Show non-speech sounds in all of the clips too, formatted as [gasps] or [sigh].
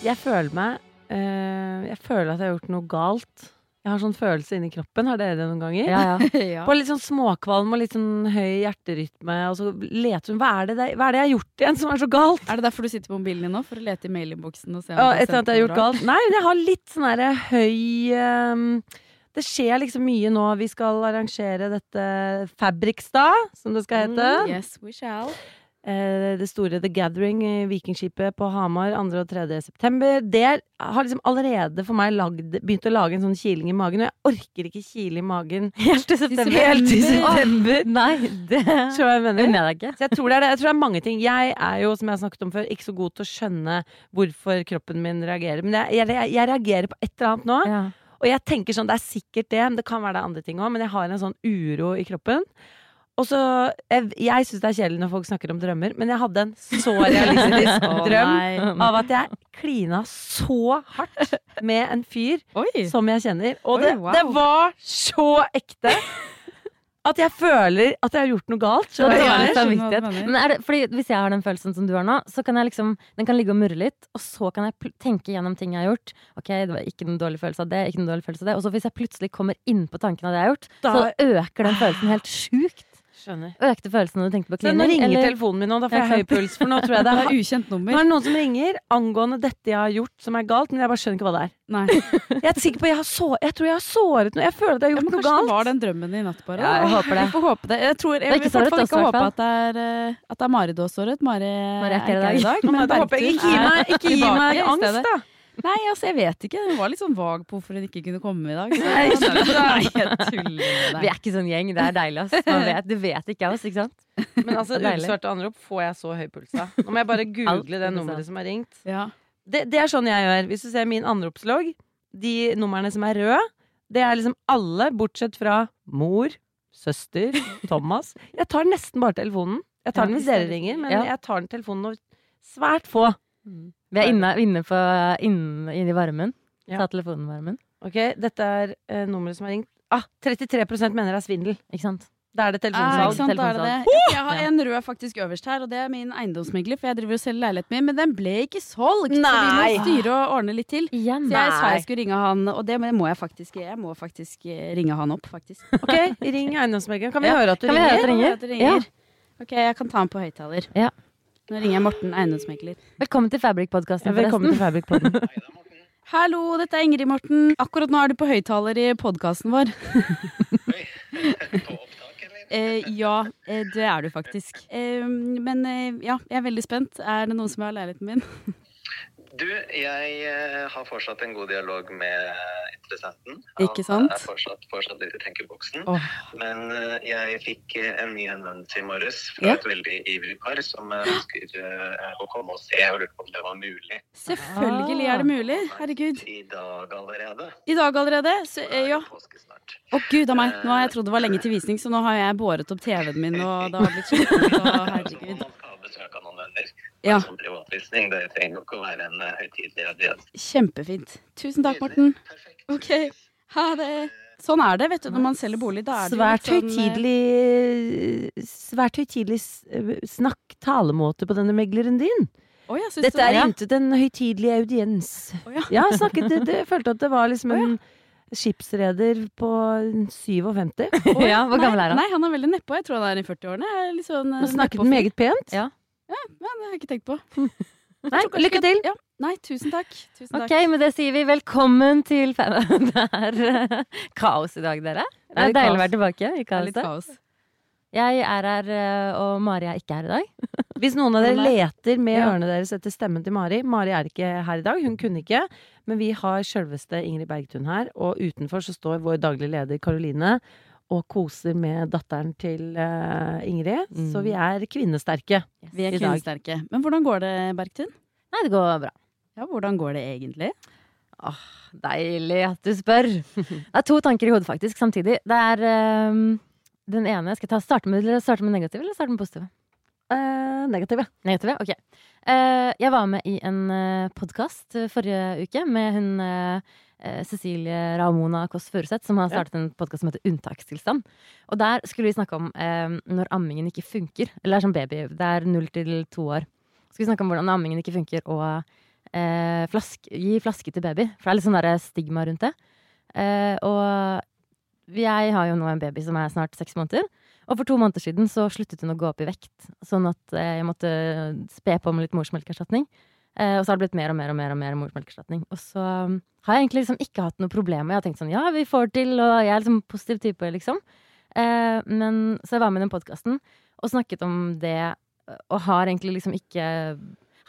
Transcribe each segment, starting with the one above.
Jeg føler meg eh, Jeg føler at jeg har gjort noe galt. Jeg har sånn følelse inni kroppen. Har dere det noen ganger? Ja, ja. [laughs] ja. På litt sånn småkvalm og litt sånn høy hjerterytme. Og så leter hun hva er, det, der- hva er det jeg har gjort igjen som er så galt? Er det derfor du sitter på mobilen din nå? For å lete i mailinnboksen og se om Ja, du har har gjort bra? galt. Nei, men jeg har litt sånn derre høy ehm, Det skjer liksom mye nå. Vi skal arrangere dette Fabrikstad, som det skal hete. Yes, we shall. Eh, det store The Gathering, eh, Vikingskipet på Hamar 2. og 3. september. Det har liksom allerede for meg lagd, begynt å lage en sånn kiling i magen, og jeg orker ikke kile i magen [laughs] Helt til september. helt til september. Nei, det [laughs] tror jeg mener? unner deg ikke. Så jeg tror, det er det. jeg tror det er mange ting. Jeg er jo, som jeg har snakket om før, ikke så god til å skjønne hvorfor kroppen min reagerer. Men jeg, jeg, jeg reagerer på et eller annet nå. Ja. Og jeg tenker sånn, det er sikkert det, men det kan være det andre ting òg, men jeg har en sånn uro i kroppen. Og så, Jeg, jeg syns det er kjedelig når folk snakker om drømmer, men jeg hadde en så realistisk drøm oh, av at jeg klina så hardt med en fyr Oi! som jeg kjenner. Og Oi, det, wow. det var så ekte at jeg føler at jeg har gjort noe galt. Så det er samvittighet. Men er det, fordi hvis jeg har den følelsen som du har nå, så kan jeg liksom Den kan ligge og murre litt, og så kan jeg pl- tenke gjennom ting jeg har gjort. Ok, det var ikke noen dårlig følelse av det, ikke noen dårlig følelse av det. Og så hvis jeg plutselig kommer inn på tanken av det jeg har gjort, Da- så øker den følelsen helt sjukt. Skjønner. Økte følelsen når du tenkte på klining? nå ringer eller- telefonen min nå, da får jeg høy puls. For nå tror jeg det [laughs] Det er ukjent nummer. Nå er det noen som ringer angående dette jeg har gjort som er galt, men jeg bare skjønner ikke hva det er. Nei. [laughs] Jeg er sikker på jeg, har så, jeg tror jeg har såret noe. Jeg føler at jeg har gjort ja, noe kanskje det galt. var den drømmen i natt, bare. Ja, jeg håper det. Vi får håpe det. Jeg, tror, jeg Det er vil i hvert fall ikke håpe at det er, eh, at det er Mari du har såret. Mari, Mari er ikke her i dag. Men [laughs] håper jeg Bergtun ikke gi er meg, ikke gi meg angst, da. Nei, altså, jeg vet ikke. Hun var litt sånn vag på hvorfor hun ikke kunne komme i dag. [laughs] Så. Nei, jeg tuller med Vi er ikke sånn gjeng. Det er deilig, ass. Man vet, du vet ikke av oss, ikke sant? Men altså, [laughs] ubesvarte anrop får jeg så høy puls av. Nå må jeg bare google det nummeret som har ringt. Ja. Det, det er sånn jeg gjør. Hvis du ser min anropslogg, de numrene som er røde, det er liksom alle bortsett fra mor, søster, [laughs] Thomas. Jeg tar nesten bare telefonen. Jeg tar den hvis dere ringer, men jeg tar den telefonen og svært få. Vi er inne, inne, på, inne, i varmen. Ja. Ta telefonen i varmen. Ok, Dette er uh, nummeret som har ringt. Ah, 33 mener det er svindel. Ikke sant? Da er det Ah, telefonsalg. Ah, er det det. Jeg har en rød faktisk øverst her, og det er min eiendomsmegler. For jeg driver og selger leiligheten min, men den ble ikke solgt. Nei. Så vi må styre og ordne litt til. Ja, Så jeg sa jeg skulle ringe han, og det må jeg faktisk Jeg må faktisk eh, ringe han opp, faktisk. [laughs] Ok, ring eiendomsmegleren. Kan vi Ja. høre at du Kan vi høre at du ringer? Ja. Ok, jeg kan ta han på høyttaler. Ja. Nå ringer jeg Morten, eiendomsmegler. Velkommen til Fabric-podkasten, Ja, velkommen til forresten. Fabrikpodden. [laughs] Hallo, dette er Ingrid Morten. Akkurat nå er du på høyttaler i podkasten vår. [laughs] [laughs] På opptak, eller? Eh, ja, eh, det er du faktisk. Eh, men eh, ja, jeg er veldig spent. Er det noen som har leiligheten min? Du, jeg eh, har fortsatt en god dialog med interessenten. Ikke sant? Han er fortsatt, fortsatt litt i tenkeboksen. Oh. Men eh, jeg fikk eh, en ny henvendelse i morges fra Ja. et veldig ivrig par som ønsker å komme og se Jeg lurte på om det var mulig. Selvfølgelig er det mulig. Herregud. I dag allerede. I dag allerede? Så, ja. Å oh. Gud a meg. Nå har jeg trodd det var lenge til visning, så nå har jeg båret opp TV-en min, og det har blitt slitt. [laughs] Herregud. Man skal ha besøk av noen venner. Ja. Som privatvisning. Det trenger jo ikke å være en eh, høytidelig audiens. Kjempefint. Tusen takk, Morten. Perfekt. Ok. Ha det. Sånn er det, vet du, når man selger bolig. Da er Svært litt sånn, eh, høytidelig Svært høytidelig eh, snakk, talemåte på denne megleren din. Oh, ja, Dette er det? intet en høytidelig audiens. Oh, ja. Ja, snakket, det, det, følte at det var liksom en skipsreder på 57. [laughs] Ja, hvor gammel er han? Nei, han er veldig nedpå. Jeg tror han er i 40-årene. Jeg er sånn, snakket meget pent. Ja. Ja, det har jeg ikke tenkt på. [laughs] Nei, lykke til! Ja. Nei, tusen takk. Tusen Ok, takk. med det sier vi velkommen til. [laughs] Det er eh, kaos i dag, dere. Det er er deilig å være tilbake i kaoset. kaos. Jeg er her, eh, og Mari er ikke her i dag. [laughs] Hvis noen av dere leter med ørene deres etter stemmen til Mari Mari er ikke her i dag, hun kunne ikke. Men vi har sjølveste Ingrid Bergtun her, og utenfor så står vår daglige leder Karoline og koser med datteren til eh, Ingrid. Mm. Så vi er kvinnesterke. Vi er I dag. kvinnesterke. Men hvordan går det, Bergtun? Nei, det går bra. Ja, hvordan går det egentlig? Åh, Deilig at du spør. Det er to tanker i hodet faktisk samtidig. Det er um, den ene Skal jeg ta, starte, med, starte med negativ eller starte med positiv? Uh, negative. Negative? Ok. Uh, jeg var med i en uh, podkast forrige uke med hun eh, Cecilie Ramona Kåss Furuseth, som har startet en podkast som heter Unntakstilstand. Og der skulle vi snakke om eh, når ammingen ikke funker. Eller det er som baby. Det er null til to år. Skulle vi snakke om hvordan ammingen ikke funker, og eh, flask, gi flaske til baby. For det er litt sånn der stigma rundt det. Eh, og jeg har jo nå en baby som er snart seks måneder. Og for to måneder siden så sluttet hun å gå opp i vekt. Sånn at eh, jeg måtte spe på med litt morsmelkerstatning. Eh, og så har det blitt mer og mer og mer, og mer morsmelkerstatning. Og så um, har jeg egentlig liksom ikke hatt noe problem med Jeg har tenkt sånn ja, vi får til, og jeg er liksom positiv type, liksom. Eh, men så jeg var med i den podkasten og snakket om det, og har egentlig liksom ikke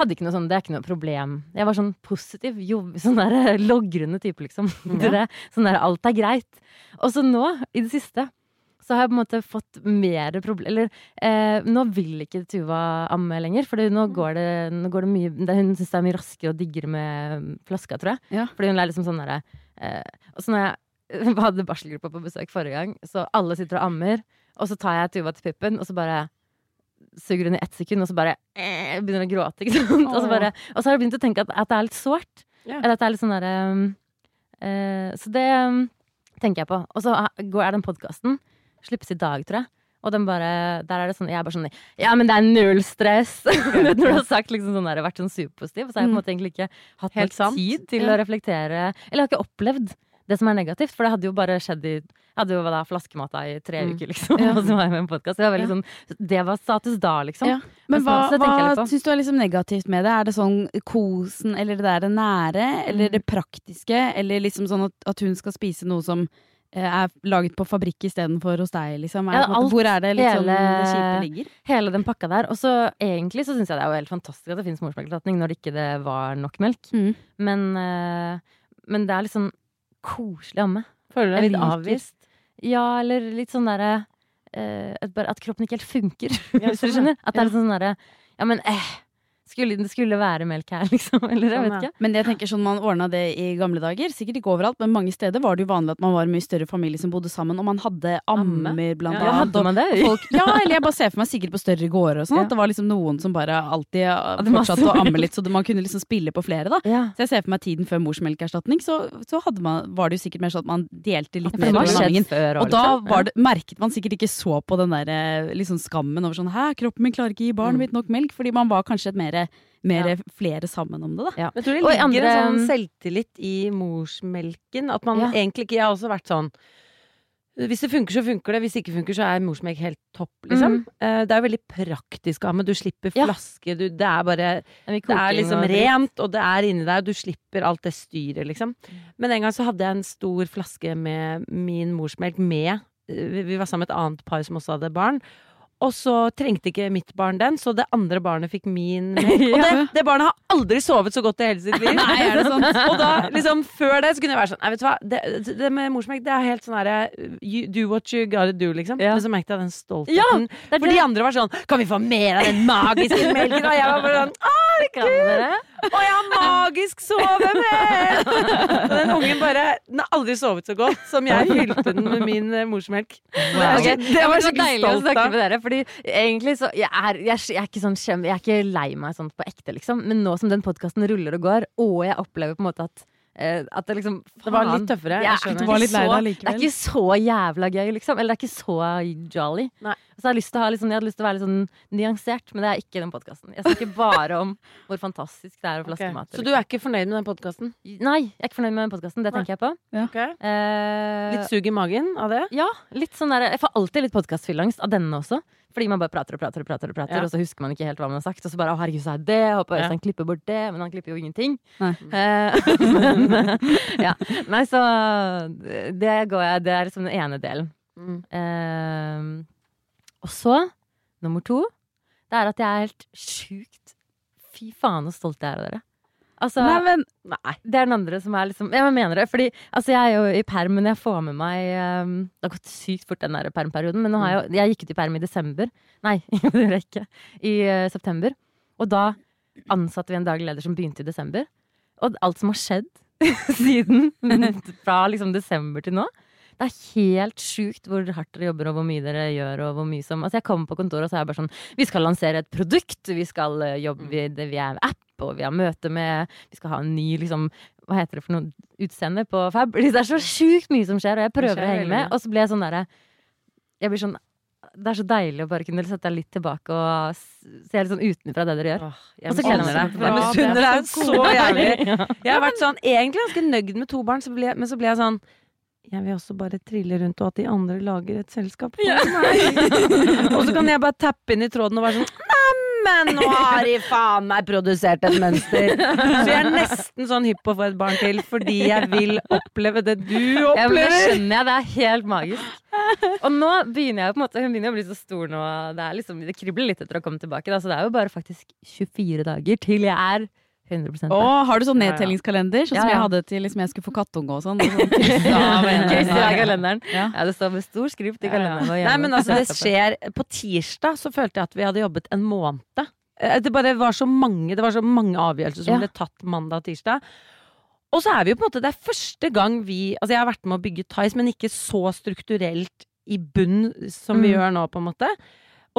hadde ikke noe sånn, Det er ikke noe problem. Jeg var sånn positiv, jo, sånn der [laughs] logrende type, liksom. Ja. [laughs] sånn der alt er greit. Og så nå, i det siste, så har jeg på en måte fått mer problem Eller eh, nå vil ikke Tuva amme lenger, for nå går det, nå går det mye Hun syns det er mye raskere og diggere med flaska, tror jeg. Ja. Fordi hun er liksom sånn derre eh, Og så når jeg [laughs] hadde barselgruppa på besøk forrige gang, så alle sitter og ammer, og så tar jeg Tuva til puppen, og så bare suger hun i ett sekund, og så bare eh, begynner å gråte. Ikke sant? Og, så bare, og så har jeg begynt å tenke at, at det er litt sårt. Yeah. Eller at det er litt sånn derre um, eh, Så det um, tenker jeg på. Og så går- er den podkasten. Slippes i dag, tror jeg. Og den bare, der er det sånn, jeg er bare sånn Ja, men det er null stress! [laughs] Når du har sagt liksom sånn der, vært sånn superpositiv, så har jeg på en måte egentlig ikke hatt Helt nok tid til Ja. å reflektere. Eller jeg har ikke opplevd det som er negativt, for det hadde jo bare skjedd i jeg hadde jo da flaskemata i tre Mm. uker, liksom. Ja. [laughs] Og så var jeg med i en podkast. Det var sånn Det var status da, liksom. Ja. Men Men hva, hva syns du er liksom negativt med det? Er det sånn kosen, eller det der det nære, eller Mm. det praktiske? Eller liksom sånn at, at hun skal spise noe som er laget på fabrikk istedenfor hos deg, liksom? Er, Ja, måte- alt, hvor er det liksom hele- det kjipe ligger? Hele den pakka der. Og så egentlig så syns jeg det er jo helt fantastisk at det finnes morsmelkerstatning når det ikke det var nok melk. Mm. Men, eh, men det er litt sånn koselig amme. Føler du deg litt liker- avvist? Ja, eller litt sånn derre eh, at, at kroppen ikke helt funker, [laughs] hvis du sånn, skjønner. At det er litt sånn derre Ja, men eh, skulle, det skulle være melk her, [laughs] liksom. Eller jeg Sånn, vet ikke. Men jeg tenker sånn man ordna det i gamle dager. Sikkert ikke overalt, men mange steder var det jo vanlig at man var en mye større familie som bodde sammen, og man hadde ammer, blant Ja, annet. hadde man det? folk, ja, eller jeg bare ser for meg sikkert på større gårder og sånn, Ja. at det var liksom noen som bare alltid fortsatte å amme litt, så man kunne liksom spille på flere, da. Ja. Så jeg ser for meg tiden før morsmelkerstatning, så, så hadde man, var det jo sikkert mer sånn at man delte litt mer før Og da liksom. var det, merket man sikkert ikke så på den der eh, liksom skammen over sånn Hæ, kroppen min klarer ikke gi barnet Mm. mitt nok melk. Fordi man var kanskje et mer, mer Ja. flere sammen om det, da. Ja. Jeg tror det ligger andre- en sånn selvtillit i morsmelken. At man Ja. egentlig ikke Jeg har også vært sånn hvis det funker, så funker det. Hvis det ikke funker, så er morsmelk helt topp, liksom. Mm. Eh, Det er jo veldig praktisk å ha med. Du slipper Ja. flaske, du, det er bare Det er liksom og rent, og det er inni deg, og du slipper alt det styret, liksom. Men en gang så hadde jeg en stor flaske med min morsmelk med Vi vi var sammen med et annet par som også hadde barn. Og så trengte ikke mitt barn den, så det andre barnet fikk min [laughs] melk. Og det, det barnet har aldri sovet så godt i hele sitt liv. [laughs] Nei, er det sånn? Og da, liksom, før det så kunne jeg være sånn Nei, vet du hva, det, det med morsmelk, det er helt sånn herre Do what you gotta do, liksom. Ja. Men så merket jeg den stoltheten. Ja, er For de andre var sånn Kan vi få mer av den magiske melken? Og jeg var bare sånn Kan dere? Å, jeg har magisk sovemelk! Og den ungen bare Den har aldri sovet så godt som jeg hylte den med min morsmelk. morsmelk. Okay, Det, var så deilig å snakke med dere. Fordi egentlig så Jeg er, jeg, jeg er ikke sånn skjem, Jeg er ikke lei meg sånn på ekte, liksom. Men nå som den podkasten ruller og går, og jeg opplever på en måte at eh, at det liksom Det var litt tøffere. jeg Jeg. Du var litt lei så- Det er ikke så jævla gøy, liksom. Eller det er ikke så jolly. Nei. Så jeg, har lyst til å ha sånn, jeg hadde lyst til å være litt sånn nyansert, men det er ikke den podkasten. Jeg snakker bare om hvor fantastisk det er å flaske okay. mat. Så du er ikke fornøyd med den podkasten? Nei, jeg er ikke fornøyd med den podkasten. Det Nei. jeg på. Eh, Litt sug i magen av det? ja, litt sånn der, Jeg får alltid litt podkastfyllangst av denne også. Fordi man bare prater og prater og prater, og prater Ja. Og så husker man ikke helt hva man har sagt. Og så bare 'Å, herregud, sa jeg det?' Håper håper Ja. Øystein klipper bort det. Men han klipper jo ingenting. Nei. [laughs] Men, [laughs] ja. Nei, så det går jeg Det er liksom den ene delen. Mm. Uh, og så, nummer to, det er at jeg er helt sjukt Fy faen så stolt jeg er av dere. Altså, Nei, men Nei. det er den andre som er liksom jeg mener det. Fordi altså, jeg er jo i perm, men jeg får med meg um, Det har gått sykt fort, den der permperioden. Men jeg Jeg gikk ut i perm i desember. Nei, [laughs] det gjorde jeg ikke. I uh, september. Og da ansatte vi en daglig leder som begynte i desember. Og alt som har skjedd [laughs] siden [laughs] fra liksom desember til nå. Det er helt sjukt hvor hardt dere jobber og hvor mye dere gjør. og hvor mye som Altså Jeg kommer på kontoret og så er jeg bare sånn Vi skal lansere et produkt, vi skal eh, jobbe vi, det- vi er en app, og vi har møte med Vi skal ha en ny liksom Hva heter det for noe utseende på Fab? Det er så sjukt mye som skjer, og jeg prøver å henge med. Og så blir jeg sånn derre Jeg blir sånn det er så deilig å bare kunne sette deg litt tilbake og se litt sånn utenfra det dere gjør. Åh, jeg Og så kjenner jeg misunner deg. Jeg misunner deg så jævlig. [laughs] Jeg har vært sånn egentlig ganske nøyd med to barn, så ble, men så ble jeg sånn jeg vil også bare trille rundt, og at de andre lager et selskap for meg. [laughs] [laughs] og så kan jeg bare tappe inn i tråden og være sånn Neimen, nå har de faen meg produsert et mønster! Så jeg er nesten sånn hypp på å få et barn til, fordi jeg vil oppleve det du Ja, men det skjønner jeg. Det er helt magisk. Og nå begynner jeg på en måte Hun begynner å bli så stor nå. Det, er liksom, det kribler litt etter å komme tilbake. Da, så det er jo bare faktisk 24 dager til jeg er 100 Å, har du sånn Ja, ja. nedtellingskalender, sånn Ja, som jeg hadde til liksom jeg skulle få kattunge og sånn? sånn [laughs] i kalenderen. Ja. Ja, det står med stor skrift i Ja, ja. kalenderen. Nei, men altså, det skjer På tirsdag så følte jeg at vi hadde jobbet en måned. Eh, Det bare var så mange Det var så mange avgjørelser som Ja. ble tatt mandag og tirsdag. Og så er vi jo på en måte Det er første gang vi Altså, jeg har vært med å bygge Tice, men ikke så strukturelt i bunn som vi Mm. gjør nå, på en måte.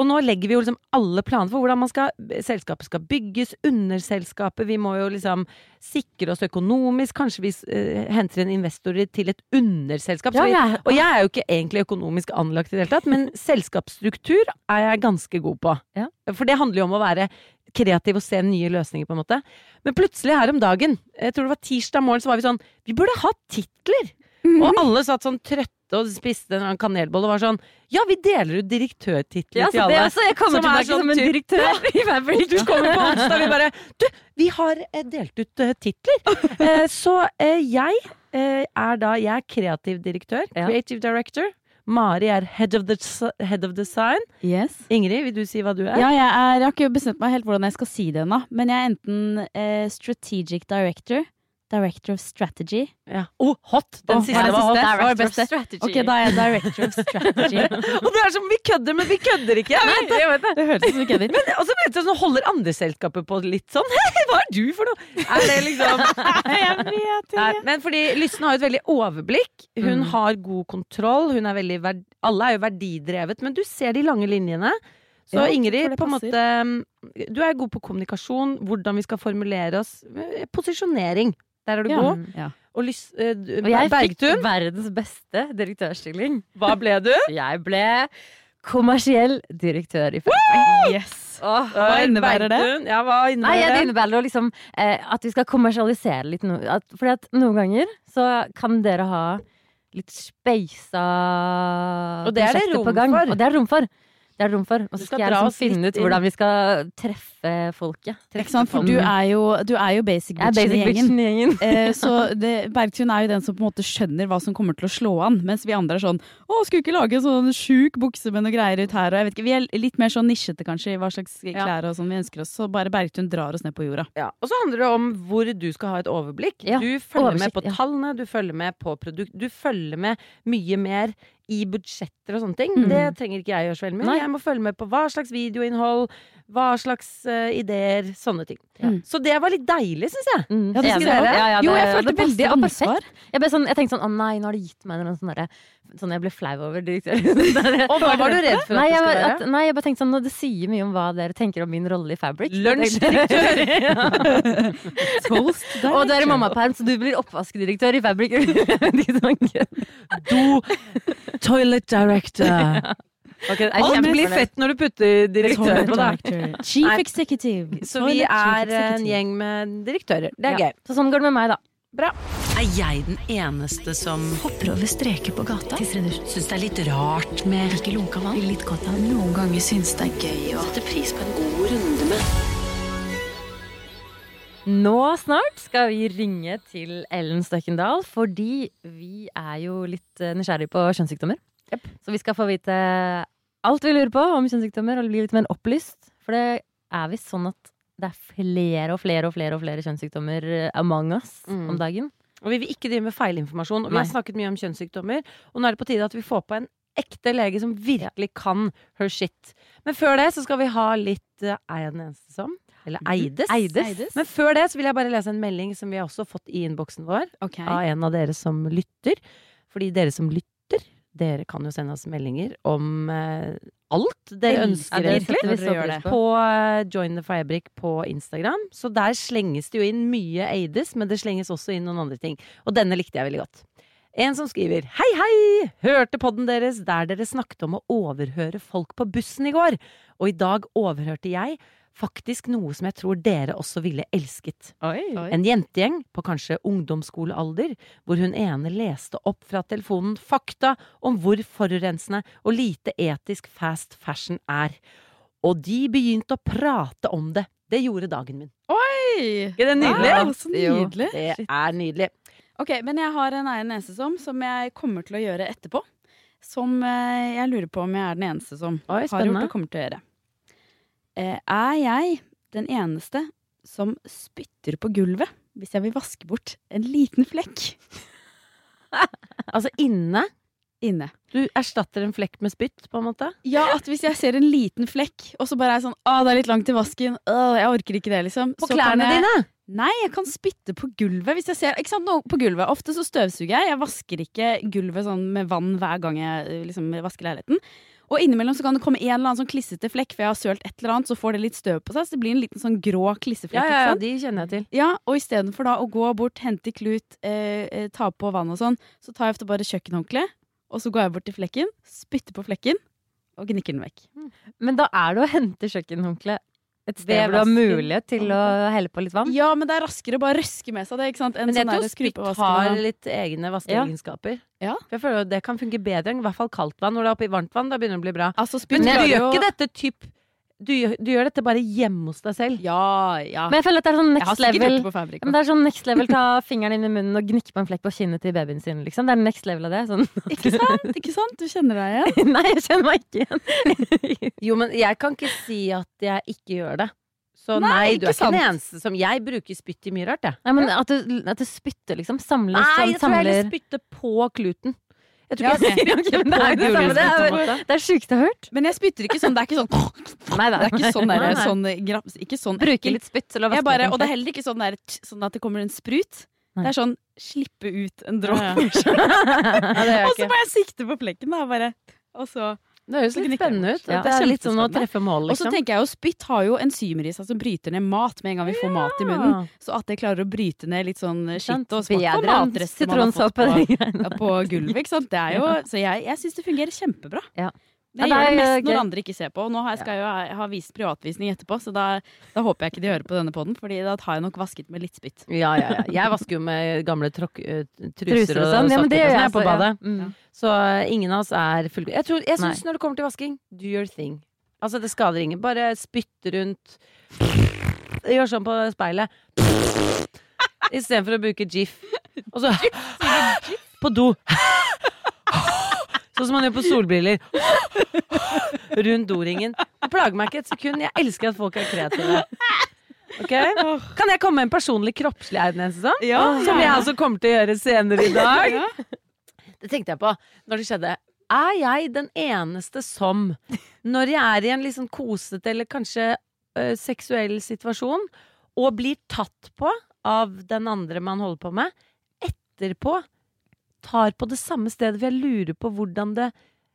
Og nå legger vi jo liksom alle planer for hvordan man skal, selskapet skal bygges, underselskapet. Vi må jo liksom sikre oss økonomisk. Kanskje vi uh, henter inn investorer til et underselskap. Ja, jeg- og jeg er jo ikke egentlig økonomisk anlagt i det hele tatt, men [laughs] selskapsstruktur er jeg ganske god på. Ja. For det handler jo om å være kreativ og se nye løsninger, på en måte. Men plutselig her om dagen, jeg tror det var tirsdag morgen, så var vi sånn Vi burde ha titler! Og alle satt sånn trøtte og spiste en kanelbolle og var sånn Ja, vi deler ut direktørtitler ja, til alle. også. Jeg kommer Som er tilbake sånn som en direktør [laughs] i Og Fabric. du kommer på onsdag, vi bare Du, vi har eh, delt ut eh, titler. [laughs] Eh, så eh, jeg eh, er da Jeg er kreativ direktør. Ja. Creative director. Mari er head of, the, head of design. Yes. Ingrid, vil du si hva du er? Ja, jeg, er, jeg har ikke bestemt meg helt hvordan jeg skal si det ennå, men jeg er enten eh, strategic director, director of strategy Ja. Oh, hot! Den oh, siste var det var hot. Director of strategy. Ok, da er jeg director of strategy. [laughs] Og det er som vi kødder, men vi kødder ikke. Nei, jeg vet det. det høres ut som vi kødder. Men, også vet du, så holder andre selskaper på litt sånn [laughs] Hva er du for noe? Er det liksom [laughs] Jeg vet ikke. men fordi Lysne har jo et veldig overblikk. Hun Mm. har god kontroll. Hun er veldig verd alle er jo verdidrevet, men du ser de lange linjene. Så Ja, Ingrid, på en måte Du er god på kommunikasjon, hvordan vi skal formulere oss. Eh, Posisjonering. Der er du Ja. god. Ja. Og Lys, eh, Og jeg fikk verdens beste direktørstilling. hva ble du? [laughs] Jeg ble kommersiell direktør i Fabric. Yes. Åh. Hva innebærer det? Ja, hva Nei, innebærer det det? innebærer liksom eh, at vi skal kommersialisere litt No At, fordi at noen ganger så kan dere ha litt speisa det er det prosjekter på gang. Og det er rom for. Det er rom for. Og så skal skal jeg liksom finne ut hvordan vi skal treffe folket. Ikke sant? For du er jo, du er jo basic Jeg er bitchen i basic gjengen. bitchen i gjengen. Eh, [laughs] så det, Bergtun er jo den som på en måte skjønner hva som kommer til å slå an, mens vi andre er sånn Å, skulle vi ikke lage en sånn sjuk bukse med noe greier ut her, og jeg vet ikke Vi er litt mer sånn nisjete, kanskje, i hva slags klær og sånn vi ønsker oss, så bare Bergtun drar oss ned på jorda. Ja, og så handler det om hvor du skal ha et overblikk. Ja, du følger med oversikt, på ja. tallene, du følger med på produkt, du følger med mye mer i budsjetter og sånne ting. Mm. Det trenger ikke jeg gjøre så veldig mye. Nei. Jeg må følge med på hva slags videoinnhold, hva slags uh, ideer, sånne ting. Mm. Så det var litt deilig, syns jeg. Mm, Ja, det det, det. Ja, ja, Jo, jeg følte veldig det var ansvar. Jeg, sånn, jeg tenkte sånn, å nei, nå har de gitt meg noe sånn derre Sånn jeg ble flau over direktøren. [laughs] Og hva var du redd for Nei, at det skulle være? at, nei, jeg bare tenkte sånn, det sier mye om hva dere tenker om min rolle i Fabric. Lunsjdirektør! [laughs] [laughs] Toast Og du er i mammaperm, så du blir oppvaskdirektør i Fabric. Do toilet director. Okay, Alt blir fett når du putter direktør på det. Chief executive. Så vi er en gjeng med direktører. Det er Ja. gøy. Så sånn går det med meg, da. Er jeg den eneste som hopper over streker på gata? Syns det er litt rart med ikke lunka vann? Litt godt av Noen ganger syns det er gøy å sette pris på en god runde med Nå snart skal vi ringe til Ellen Støkkendal, fordi vi er jo litt nysgjerrige nysgjerrig på kjønnssykdommer. Yep. Så vi skal få vite alt vi lurer på om kjønnssykdommer, og bli litt mer opplyst. For det er visst sånn at det er flere og flere og flere og flere kjønnssykdommer eh, among us Mm. om dagen. Og vi vil ikke drive med feilinformasjon. Og vi har snakket mye om kjønnssykdommer, og nå er det på tide at vi får på en ekte lege som virkelig kan her shit. Men før det så skal vi ha litt uh, Er jeg den eneste som? Eller eides. Eides. Men før det så vil jeg bare lese en melding som vi har også fått i innboksen vår. okay. av en av dere som lytter. Fordi dere som lytter, dere kan jo sende oss meldinger om eh, alt dere ønsker, det egentlig. på. Eh, Join the Firebrick på Instagram. Så der slenges det jo inn mye Eides, men det slenges også inn noen andre ting. Og denne likte jeg veldig godt. En som skriver Hei, hei! Hørte podden deres der dere snakket om å overhøre folk på bussen i går. Og i dag overhørte jeg faktisk noe som jeg tror dere også ville elsket. Oi. En jentegjeng på kanskje ungdomsskolealder, hvor hun ene leste opp fra telefonen fakta om hvor forurensende og lite etisk fast fashion er. Og de begynte å prate om det. Det gjorde dagen min. Oi. Er det nydelig? Wow, så nydelig. Det er nydelig. Ok, men jeg har en egen eneste som, som jeg kommer til å gjøre etterpå. Som eh, jeg lurer på om jeg er den eneste som Oi, har gjort og kommer til å gjøre. Eh, er jeg den eneste som spytter på gulvet hvis jeg vil vaske bort en liten flekk [laughs] Altså inne. inne? Du erstatter en flekk med spytt, på en måte? Ja, at hvis jeg ser en liten flekk, og så bare er jeg sånn Å, det er litt langt til vasken. Å, jeg orker ikke det, liksom. På Så klærne jeg, dine? Nei, jeg kan spytte på gulvet hvis jeg ser Ikke sant, på gulvet. Ofte så støvsuger jeg. Jeg vasker ikke gulvet sånn med vann hver gang jeg liksom vasker leiligheten. Og innimellom så kan det komme en eller annen sånn klissete flekk, for jeg har sølt et eller annet, så får det litt støv på seg, så det blir en liten sånn grå klisseflekk. Ja, ja, ja, de kjenner jeg til. Ja, og istedenfor da å gå bort, hente klut, eh, eh, ta på vann og sånn, så tar jeg ofte bare kjøkkenhåndkleet, og så går jeg bort til flekken, spytter på flekken, og gnikker den vekk. Men da er det å hente kjøkkenhåndkle et sted hvor du har mulighet til å helle på litt vann. Ja, men det er raskere å bare røske med seg det, ikke sant? enn Men jeg sånn tror spytt har litt egne vaskeegenskaper. Ja. For jeg føler at det kan funke bedre enn i hvert fall kaldt vann. Når det er oppi varmt vann, da begynner det å bli bra. Altså, Men du gjør jo- ikke dette typ du, du gjør dette bare hjemme hos deg selv. Ja, ja. Men jeg føler at det er sånn next level. gjort det på Fabrik. Men det er sånn next level Ta [laughs] fingeren inn i munnen og gnikke på en flekk på kinnet til babyen sin. Liksom. Det er next level av det. Sånn. Ikke sant? Ikke sant? Du kjenner deg igjen? [laughs] Nei, jeg kjenner meg ikke igjen. [laughs] Jo, men jeg kan ikke si at jeg ikke gjør det. Så Nei, nei, du er ikke den eneste som Jeg bruker spytt i mye rart, jeg. Nei, men at du, at du spytter, liksom. Samler Nei, sånn, jeg tror jeg heller spytter på kluten. Jeg tror Ja, ikke jeg sier okay, [laughs] men det er det samme. Det er, det er sjukt å ha hørt. Men jeg spytter ikke sånn. Det er ikke sånn [laughs] Nei, Det er ikke sånn der, sånn, graps, ikke sånn Bruke litt spytt til å vaske bare, og det er heller ikke sånn, der, sånn at det kommer en sprut. Nei. Det er sånn slippe ut en dråpe. Ja, ja. [laughs] ja, og så bare må jeg sikte på flekken, da. Bare. Og så Det høres Så litt spennende ut. Ja, det er litt sånn å treffe mål, Og så liksom. tenker jeg jo spytt har jo enzymer i seg som bryter ned mat med en gang vi får mat i munnen. Så at det klarer å bryte ned litt sånn skitt og smak på matrester man har fått på, ja, på gulvet. Ikke sant? Det er [laughs] jo, så jeg, jeg syns det fungerer kjempebra. Ja. Det gjør det mest når andre ikke ser på. Og nå skal jeg jo ha, vist privatvisning etterpå, så da, da håper jeg ikke de hører på denne poden, Fordi da har jeg nok vasket med litt spytt. Ja, ja, ja. Jeg vasker jo med gamle eh, Truser truser og og sånn. Ja, men det gjør sånn jeg jeg på også, ja. Så eh, ingen av oss er fullgode. Jeg, tror- jeg syns når det kommer til vasking, do your thing. Altså, det skader ingen. Bare spytte rundt. Gjør sånn på speilet. Istedenfor å bruke GIF. Og så På do. Sånn som man gjør på solbriller. Rundt doringen. Det plager meg ikke et sekund. Jeg elsker at folk er kreative. Okay. Kan jeg komme med en personlig kroppslig eiendelse sånn? Som jeg også kommer til å gjøre senere i dag. Det tenkte jeg på når det skjedde. Er jeg den eneste som, når jeg er i en litt sånn kosete eller kanskje ø, seksuell situasjon, og blir tatt på av den andre man holder på med, etterpå tar på det samme stedet, for jeg lurer på hvordan det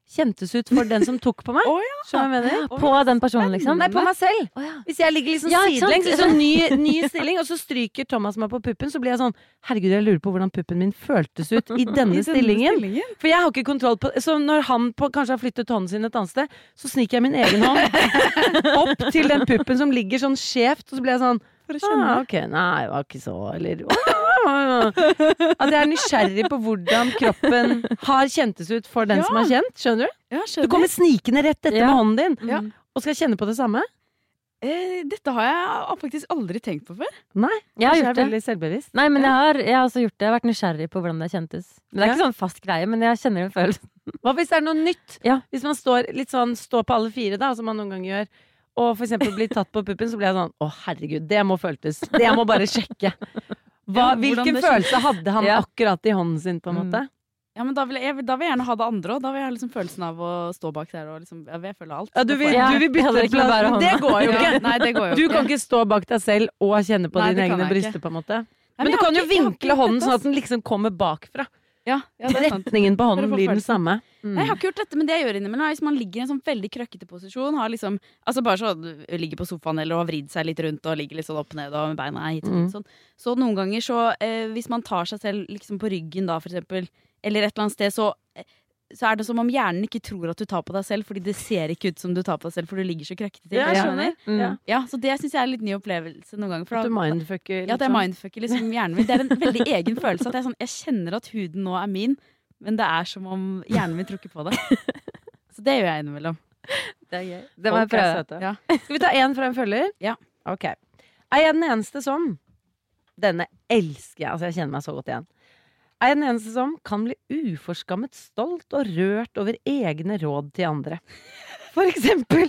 kjentes ut for den som tok på meg. [laughs] oh, ja. som jeg mener? På den personen, liksom? Nei, på meg selv. Oh, ja. Hvis jeg ligger liksom Ja, sidelengs i [laughs] sånn ny, ny stilling, og så stryker Thomas meg på puppen, så blir jeg sånn Herregud, jeg lurer på hvordan puppen min føltes ut i [laughs] denne stillingen. For jeg har ikke kontroll på Så når han på, kanskje har flyttet hånden sin et annet sted, så sniker jeg min egen hånd opp til den puppen som ligger sånn skjevt, og så blir jeg sånn For ah, Ok, nei, det var ikke så Eller At jeg er nysgjerrig på hvordan kroppen har kjentes ut for den Ja. som har kjent. Skjønner du? Ja, Du kommer snikende rett etter Ja. med hånden din, Ja. og skal kjenne på det samme. Eh, dette har jeg faktisk aldri tenkt på før. Nei, Jeg har gjort jeg veldig selvbevisst. Nei, men jeg har, jeg har også gjort det. Jeg har vært nysgjerrig på hvordan det kjentes. Men det er ikke sånn fast greie, men jeg kjenner en følelse. [laughs] Hva hvis det er noe nytt? Ja. Hvis man står litt sånn Står på alle fire, da, som man noen ganger gjør, og for eksempel blir tatt på puppen, så blir jeg sånn Å, herregud, det må føltes. Det må bare sjekke. Hva, hvilken følelse hadde han Ja. akkurat i hånden sin, på en Mm. måte? Ja, men da vil jeg, da vil jeg gjerne ha det andre òg. Da vil jeg ha liksom følelsen av å stå bak der og liksom Jeg vil føle alt. Ja, du vil, du vil bytte ja, plass. men Det går jo ikke. [laughs] Nei, det går jo Du kan ikke stå bak deg selv og kjenne på Nei, dine egne bryster, på en måte. Nei, Men du kan jo vinkle hånden sånn at den liksom kommer bakfra. Ja, ja. Retningen på hånden blir den samme. Mm. Jeg har ikke gjort dette, men det jeg gjør innimellom, er hvis man ligger i en sånn veldig krøkkete posisjon, har liksom, altså bare så ligger på sofaen eller har vridd seg litt rundt og ligger litt sånn opp ned og med beina hit og dit, Mm. sånn. Så noen ganger så, eh, hvis man tar seg selv liksom på ryggen da, for eksempel, eller et eller annet sted, så, eh, så er det som om hjernen ikke tror at du tar på deg selv, fordi det ser ikke ut som du tar på deg selv, for du ligger så krøkkete til. Ja, Ja. Mm. Ja. Så det syns jeg er en litt ny opplevelse noen ganger. At du mindfucker Liksom. ja, det er mindfucker liksom hjernen min. Det er en veldig egen følelse. At jeg, sånn, jeg kjenner at huden nå er min, men det er som om hjernen min tror ikke på det. [laughs] Så det gjør jeg innimellom. Det er gøy. Det må jeg er prøve. Ja. Skal vi ta én fra en følger? Ja. Ok. Er jeg den eneste som Denne elsker jeg. Altså, jeg kjenner meg så godt igjen. Er jeg den eneste som kan bli uforskammet stolt og rørt over egne råd til andre? For eksempel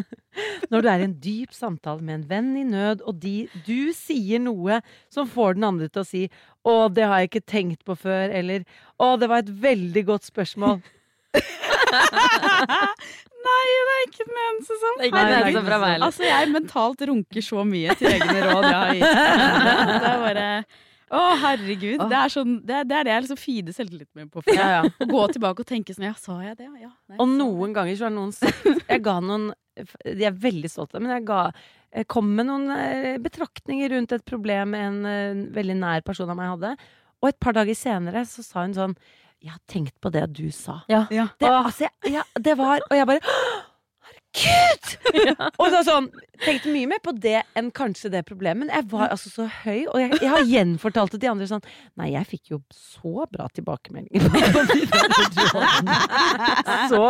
[laughs] når du er i en dyp samtale med en venn i nød, og de, du sier noe som får den andre til å si 'Å, det har jeg ikke tenkt på før', eller 'Å, det var et veldig godt spørsmål'. [laughs] Nei, det er ikke den eneste som Det er ikke den eneste fra meg. Altså, jeg mentalt runker så mye til egne råd jeg har gitt. Det er bare Å, herregud. Det er, sånn, det, er, det er det jeg liksom fider selvtilliten min på. For Ja, ja. Å gå tilbake og tenke sånn Ja, sa jeg det? Ja. Nei, Og noen ganger så har noen sagt Jeg ga noen De er veldig stolte av det, men jeg ga jeg kom med noen eh, betraktninger rundt et problem en eh, veldig nær person av meg hadde. Og et par dager senere så sa hun sånn Jeg har tenkt på det du sa. Ja. Ja. Det, altså, jeg, ja, det var Og jeg bare Herregud! [laughs] Og så sånn Tenkte mye mer på det enn kanskje det problemet. Men jeg var altså så høy, og jeg, jeg har gjenfortalt det til andre sånn Nei, jeg fikk jo så bra tilbakemeldinger. Så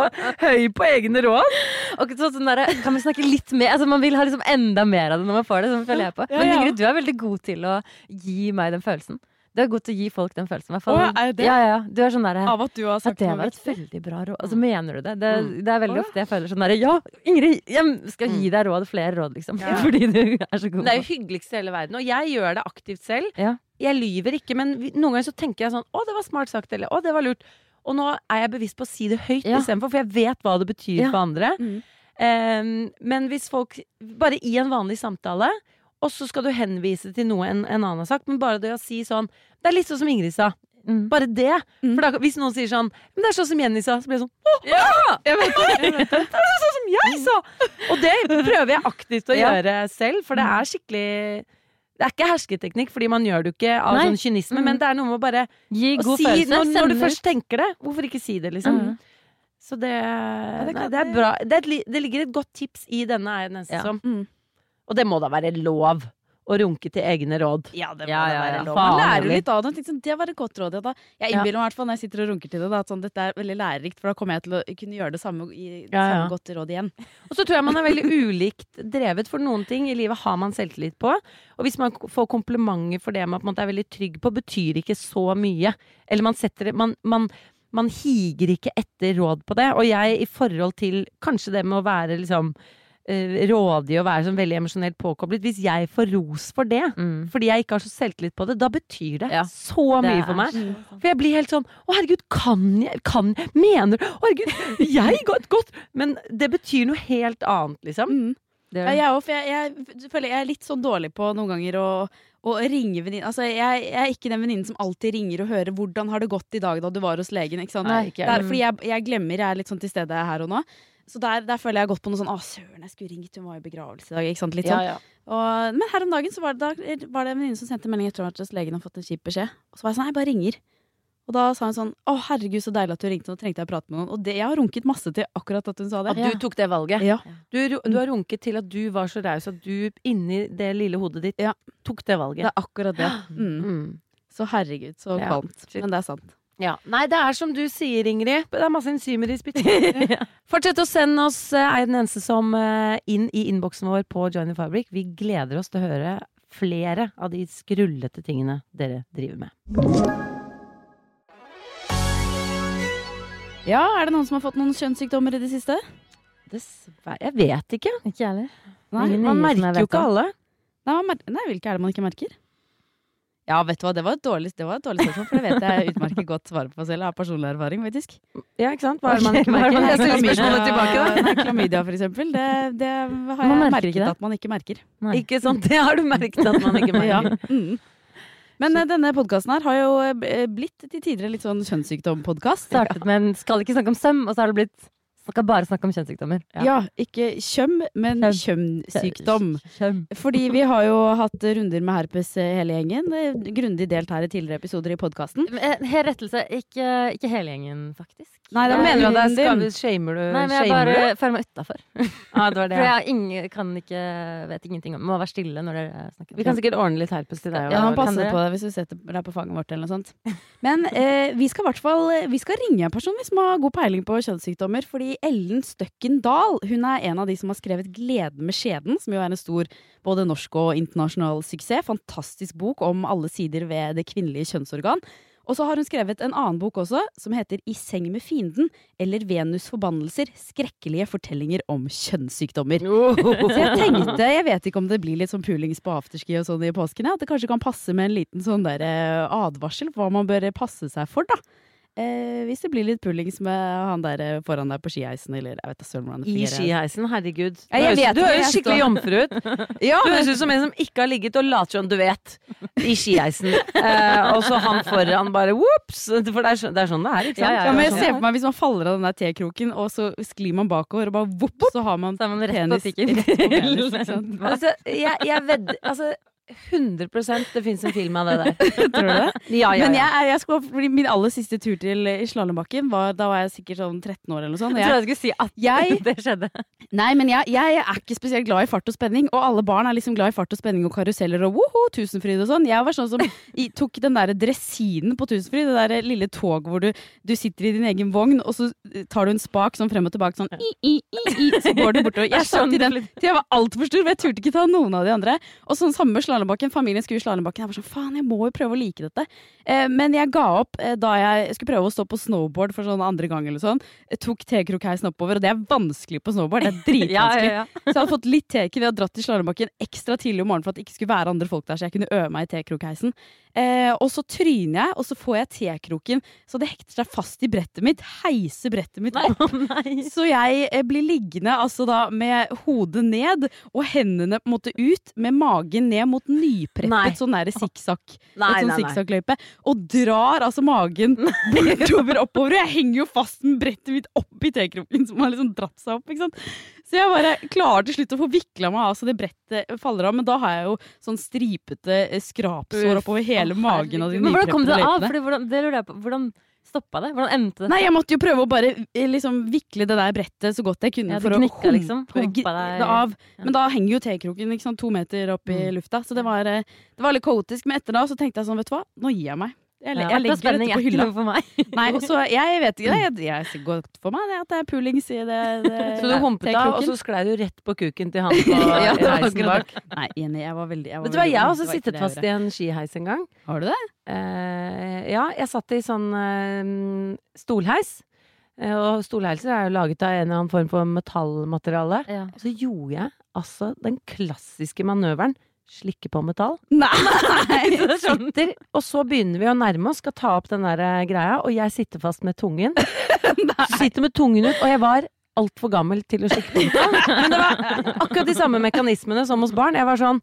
høy på egne råd. Og så, sånn der, kan vi snakke litt mer? Altså, man vil ha liksom enda mer av det når man får det. Sånn føler jeg på. Men. Ingrid, du er veldig god til å gi meg den følelsen. Du er god til å gi folk den følelsen. fall. Å, er det det? Ja, ja. Du er sånn derre Av at du har sagt det noe var et viktig. veldig bra råd. Altså, mener du det? Det, Mm. det er veldig oh, ja. ofte jeg føler sånn derre Ja, Ingrid, jeg skal gi deg råd. Flere råd, liksom. Ja. [laughs] Fordi du er så god. Det er jo hyggeligst i hele verden. Og jeg gjør det aktivt selv. Ja. Jeg lyver ikke, men noen ganger så tenker jeg sånn Å, det var smart sagt, eller Å, det var lurt. Og nå er jeg bevisst på å si det høyt Ja. istedenfor, for jeg vet hva det betyr for andre. Mm. Um, men hvis folk Bare i en vanlig samtale, og så skal du henvise til noe en, en annen har sagt, men bare det å si sånn Det er litt sånn som Ingrid sa. Mm. Bare det. Mm. For da, hvis noen sier sånn Men det er sånn som Jenny sa, så blir jeg sånn Jeg vet, jeg vet det. Det er sånn som jeg sa! Og det prøver jeg aktivt å Ja. gjøre selv, for det er skikkelig det er ikke hersketeknikk, fordi man gjør det jo ikke av Nei. sånn kynisme, Mm. men det er noe med å bare Gi å si når, når du først tenker det. Hvorfor ikke si det, liksom? Mm. Så det, det nei, det er bra. Det, er et, det ligger et godt tips i denne er jeg nesten Ja. som. Mm. Og det må da være lov å runke til egne råd. Ja, det må Ja, da ja, være ja. lov. Man lærer litt av det. Sånn, Det var et godt råd. Ja, da. Jeg innbiller meg i hvert fall når jeg sitter og runker til det, da, at sånn, dette er veldig lærerikt, for da kommer jeg til å kunne gjøre det samme, i, det Ja, ja. samme godt råd igjen. [laughs] Og så tror jeg man er veldig ulikt drevet, for noen ting i livet har man selvtillit på. Og hvis man får komplimenter for det man på en måte er veldig trygg på, betyr ikke så mye. Eller man setter det Man, man, man higer ikke etter råd på det. Og jeg i forhold til kanskje det med å være liksom rådig og være sånn veldig emosjonelt påkoblet Hvis jeg får ros for det, Mm. fordi jeg ikke har så selvtillit på det, da betyr det Ja. så mye det for meg. så- For jeg blir helt sånn Å, herregud, kan jeg kan, Mener du Å, herregud, jeg går et godt Men det betyr noe helt annet, liksom. Mm. Det Ja, jeg òg, for jeg, jeg føler jeg er litt sånn dårlig på noen ganger å, å ringe venninner. Altså, jeg, jeg er ikke den venninnen som alltid ringer og hører 'hvordan har det gått i dag da du var hos legen'. Ikke sant? Nei, ikke. Der, fordi jeg, jeg glemmer, jeg er litt sånn til stede her og nå. Så der, der føler jeg godt på noe sånn 'Å, søren, jeg skulle ringt, hun var i begravelse i dag'. Ikke sant? Litt sånn. ja. Og, men her om dagen så var det, da, var det en venninne som sendte melding etter at legen hadde fått en kjip beskjed. Og så var jeg sånn, jeg bare ringer. Og da sa hun sånn, å herregud så deilig at du ringte, nå trengte jeg å prate med noen. Og det, jeg har runket masse til akkurat at hun sa det. At du du tok det valget. Ja. Du, du har runket til at du var så raus at du inni det lille hodet ditt Ja. tok det valget. Det er akkurat det. [gasps] Mm. Mm. Så herregud, så Ja, kvalmt. Men det er sant. Ja. Nei, det er som du sier, Ingrid. Det er masse enzymer i spyttet. [laughs] Fortsett å sende oss Er den eneste som eh, inn i innboksen vår på Join the Fabric. Vi gleder oss til å høre flere av de skrullete tingene dere driver med. Ja, er det noen som har fått noen kjønnssykdommer i det siste? Dessverre Jeg vet ikke. Ikke jeg heller. Nei, Man merker jo ikke alle. Nei, man mer- nei hvilke er det man ikke merker? Ja, vet du hva, det var et dårlig, det var et dårlig spørsmål, for det vet jeg utmerket godt svaret på selv. Jeg har personlig erfaring, faktisk. Ja, ikke sant? Hva er det man ikke er merker? Jeg stiller spørsmålet tilbake, da. Klamydia, for eksempel. Det, det har jeg merket ikke det. at man ikke merker. Nei. Ikke sant? Det har du merket at man ikke [laughs] Ja. merker. Mm. Men Så. denne podkasten her har jo eh, blitt til tider litt sånn kjønnssykdompodkast. Startet med en skal ikke snakke om søm, og så har det blitt skal bare snakke om kjønnssykdommer. Ja. ikke kjøm, men kjønnssykdom. Kjøm. Fordi vi har jo hatt runder med herpes eh, hele gjengen. Er Grundig delt her i tidligere episoder i podkasten. Eh, Her rettelse, ikke, ikke hele gjengen, faktisk. Nei, Da er mener du at det er vi shamer du? Nei, men jeg bare føler meg utafor. Ja, [laughs] det var det. For jeg ingen, kan ikke, vet ingenting om Må være stille når dere snakker. Vi kan sikkert ordne litt herpes til deg. Ja, man passer på deg hvis du setter deg på fanget vårt eller noe sånt. Men eh, vi skal i hvert fall Vi skal ringe en person som har god peiling på kjønnssykdommer. Fordi Ellen Støkken Dahl hun er en av de som har skrevet 'Gleden med skjeden', som jo er en stor både norsk og internasjonal suksess. Fantastisk bok om alle sider ved det kvinnelige kjønnsorgan. Og så har hun skrevet en annen bok også, som heter 'I seng med fienden', eller 'Venus forbannelser skrekkelige fortellinger om kjønnssykdommer'. [laughs] Så jeg tenkte, jeg vet ikke om det blir litt sånn pulings på afterski og sånn i påsken, at det kanskje kan passe med en liten sånn der eh, advarsel på hva man bør passe seg for, da. Eh, hvis det blir litt pullings med han der eh, foran deg på skiheisen, eller jeg vet da søren hvordan det I fungerer. skiheisen, herregud. Ja, jeg Du høres- du høres skikkelig jomfru ut. [laughs] Ja, Du høres ut som en som ikke har ligget og later som du vet, i skiheisen. Eh, og så han foran bare ops! For det er, det er sånn det er, ikke sant? Ja, ja, men jeg er ser for meg hvis man faller av den der T-kroken, og så sklir man bakover, og bare vopp, så har man Så man rett penis På rett på penis. [laughs] Altså, jeg, jeg ved, Altså, 100% det fins en film av det der. [laughs] Tror du det? Ja, ja, Men jeg, jeg skulle, min aller siste tur til i slalåmbakken, da var jeg sikkert sånn 13 år eller noe sånt. Jeg Jeg, trodde jeg skulle si at [laughs] Jeg- det skjedde. nei, men jeg, er ikke spesielt glad i fart og spenning, og alle barn er liksom glad i fart og spenning og karuseller og woho, Tusenfryd og sånn. Jeg var sånn som [laughs] jeg tok den derre dressinen på Tusenfryd, det derre lille toget hvor du, du sitter i din egen vogn, og så eh, tar du en spak sånn frem og tilbake sånn i, i, i, i, så går du bortover. Jeg satt i den til jeg var altfor stor, for jeg turte ikke ta noen av de andre. Og sånn samme med slalåmbakken. Familien skulle i slalåmbakken. Jeg var sånn, faen, jeg må jo prøve å like dette. Eh, men jeg ga opp eh, da jeg skulle prøve å stå på snowboard for sånn andre gang eller sånn. Jeg tok T-krokheisen oppover, og det er vanskelig på snowboard. Det er [laughs] dritvanskelig. Ja, ja, ja. Så jeg hadde fått litt teke ved å dratt til slalåmbakken ekstra tidlig om morgenen for at det ikke skulle være andre folk der, så jeg kunne øve meg i T-krokheisen. Eh, og så tryner jeg, og så får jeg T-kroken så det hekter seg fast i brettet mitt. Heiser brettet mitt opp. [laughs] Så jeg eh, blir liggende altså da med hodet ned og hendene på en måte ut, med magen ned mot Nei. nypreppet sånn [laughs] sikksakk. Et sånn nei, nei. sikksakkløype. Og drar altså magen [laughs] bortover oppover. Og jeg henger jo fast med brettet mitt opp i T-kroken som har liksom dratt seg opp. ikke sant? Så jeg bare klarer til slutt å få vikla meg av så det brettet faller av. Men da har jeg jo sånn stripete eh, skrapsår oppover hele magen Og de Men hvordan kom det av? Fordi hvordan, det lurer jeg på. Hvordan stoppa det? Hvordan endte det? Nei, jeg måtte jo prøve å bare eh, liksom vikle det der brettet så godt jeg kunne. Ja, for å humpe liksom, det av. Men da henger jo T-kroken ikke to meter opp i Mm. lufta. Så det var, eh, det var litt kaotisk. Men etter da så tenkte jeg sånn, vet du hva, nå gir jeg meg. Jeg, Ja, jeg legger dette på hylla. for meg. [laughs] [laughs] Nei, så jeg vet ikke det. Jeg, jeg ser godt for meg det at det er pulings i det, det [laughs] Så du humpet av, og så sklei du rett på kuken til han på Ja, det heisen bak. Nei, enig. Jeg var veldig Vet du hva, jeg har også sittet fast i en skiheis en gang. Har du det? Uh, ja, jeg satt i sånn uh, stolheis. Eh, og stolheiser er jo laget av en eller annen form for metallmateriale. Ja. Og så gjorde jeg altså den klassiske manøveren. Slikke på metall. [laughs] Nei! Sitter, [laughs] og så begynner vi å nærme oss, skal ta opp den der eh, greia, og jeg sitter fast med tungen. [laughs] Sitter med tungen ut, og jeg var altfor gammel til å slikke på metall. Men det var akkurat de samme mekanismene som hos barn. Jeg var sånn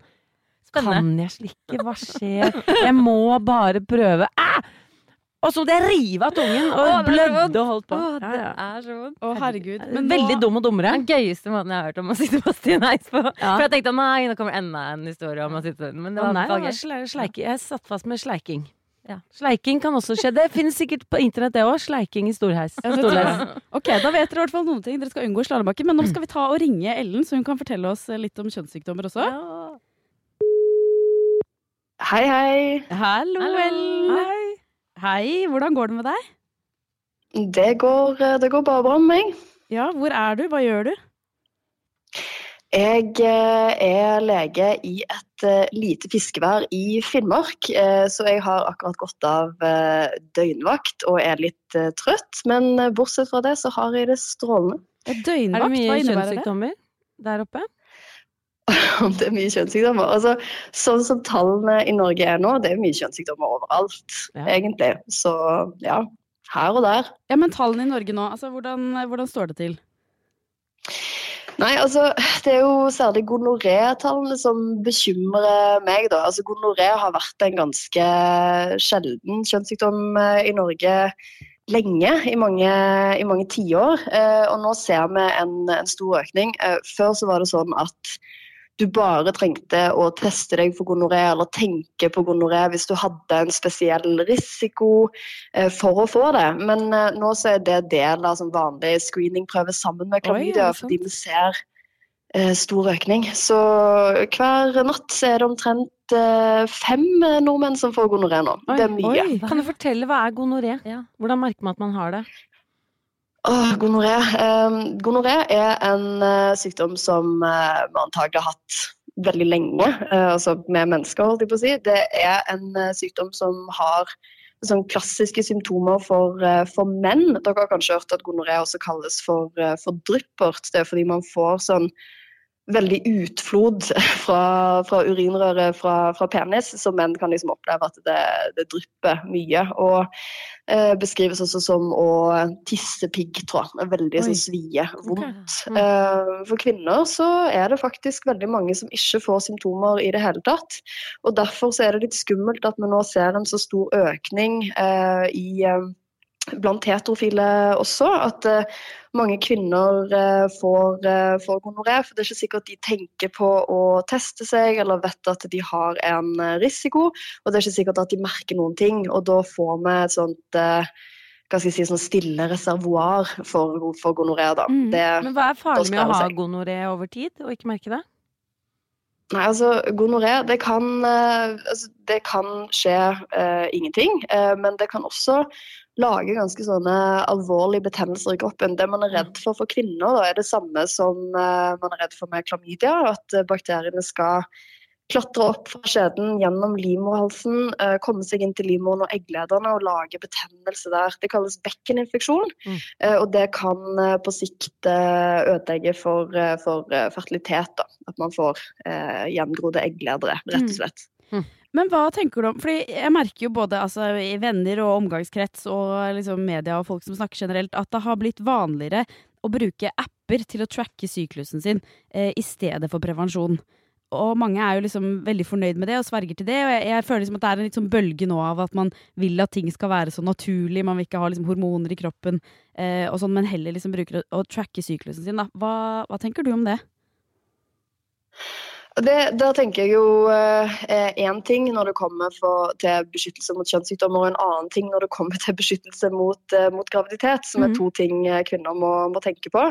Spennende. Kan jeg slikke? Hva skjer? Jeg må bare prøve. Ah! Og så måtte jeg rive av tungen, og Å, det så vondt. blødde og holdt på. Å, det er så vondt. Å, herregud. Veldig dum og dummere. Den gøyeste måten jeg har hørt om å sitte på i heis på. Ja. For jeg tenkte nei, nå kommer enda en historie om å sitte Men det var nei, det bare var sle- sleike. Jeg satt fast med sleiking. Ja. Sleiking kan også skje. Det finnes sikkert på internett, det òg. Sleiking i storheis. Ja, Storheis. Ok, Da vet dere i hvert fall noen ting. Dere skal unngå slalåmbakken. Men nå skal vi ta og ringe Ellen, så hun kan fortelle oss litt om kjønnssykdommer også. Hei, hei. Hallo, Hallo. Ellen. Hei. Hei, hvordan går det med deg? Det går, det går bare bra med meg. Ja, hvor er du? Hva gjør du? Jeg eh, er lege i et eh, lite fiskevær i Finnmark, eh, så jeg har akkurat gått av eh, døgnvakt og er litt eh, trøtt. Men eh, bortsett fra det så har jeg det strålende. Et Er det døgnvakt? mye Hva innebærer det? kjønnssykdommer der oppe? [laughs] om det er mye kjønnssykdommer. Altså, sånn som tallene i Norge er nå, det er mye kjønnssykdommer overalt, Ja. egentlig. Så ja, her og der. Ja, men tallene i Norge nå, altså hvordan, hvordan står det til? Nei, altså, det er jo særlig gonoré-tallene som bekymrer meg, da. Altså, gonoré har vært en ganske sjelden kjønnssykdom eh, i Norge lenge, i mange, i mange tiår. Eh, og nå ser vi en, en stor økning. Eh, før så var det sånn at du bare trengte å teste deg for gonoré eller tenke på gonoré hvis du hadde en spesiell risiko eh, for å få det. Men eh, nå så er det del av sånn vanlig screeningprøve sammen med klamydia, fordi vi ser eh, stor økning. Så hver natt så er det omtrent fem nordmenn som får gonoré nå. Oi, det er mye. oi. Kan du fortelle hva er gonoré? Ja. Hvordan merker man at man har det? Åh, gonoré. Um, gonoré er en eh, sykdom som uh, man antagelig har hatt veldig lenge, eh, altså med mennesker, holdt jeg på å si. Det er en sykdom som har sånn klassiske symptomer for, for menn. Dere har kanskje hørt at gonoré også kalles for, uh, for dryppert. Det er fordi man får sånn veldig utflod [laughs] fra, fra urinrøret fra, fra penis, så menn kan liksom oppleve at det, det drypper mye. Og beskrives også som å tisse piggtråd. Veldig sånn svie, vondt. Mm. Eh, for kvinner så er det faktisk veldig mange som ikke får symptomer i det hele tatt. Og derfor så er det litt skummelt at vi nå ser en så stor økning eh, i eh, Blant heterofile også, at eh, mange kvinner eh, får, uh, får gonoré. For det er ikke sikkert de tenker på å teste seg eller vet at de har en eh, risiko. Og det er ikke sikkert at de merker noen ting. Og da får vi et sånt eh, hva skal jeg si, sånn stille reservoar for, for gonoré. da. Mm. Det, Men hva er farlig med å ha gonoré over tid og ikke merke det? Nei, altså gonoré, det kan, eh, altså, det kan skje eh, ingenting. eh, men det kan også lage ganske sånne alvorlige betennelser i kroppen. Det man er redd for for kvinner, da, er det samme som eh, man er redd for med klamydia. At eh, bakteriene skal klatre opp fra skjeden gjennom livmorhalsen, eh, komme seg inn til livmoren og egglederne og lage betennelse der. Det kalles bekkeninfeksjon, Mm. og det kan på sikt ødelegge for, for fertilitet. Da. At man får gjengrodde eggledere, rett Mm. og slett. Men hva tenker du om Fordi jeg merker jo både altså, i venner og omgangskrets og liksom media og folk som snakker generelt, at det har blitt vanligere å bruke apper til å tracke syklusen sin eh, i stedet for prevensjon. Og mange er jo liksom veldig fornøyd med det og sverger til det. Og jeg, jeg føler liksom at det er en sånn bølge nå av at man vil at ting skal være så naturlig. Man vil ikke ha liksom hormoner i kroppen, eh, og sånn, men heller liksom bruker å, å tracke syklusen sin. Da. Hva, hva tenker du om det? Det, der tenker jeg jo én ting når det kommer for, til beskyttelse mot kjønnssykdommer, og en annen ting når det kommer til beskyttelse mot, eh, mot graviditet, som Mhm. er to ting eh, kvinner må, må tenke på.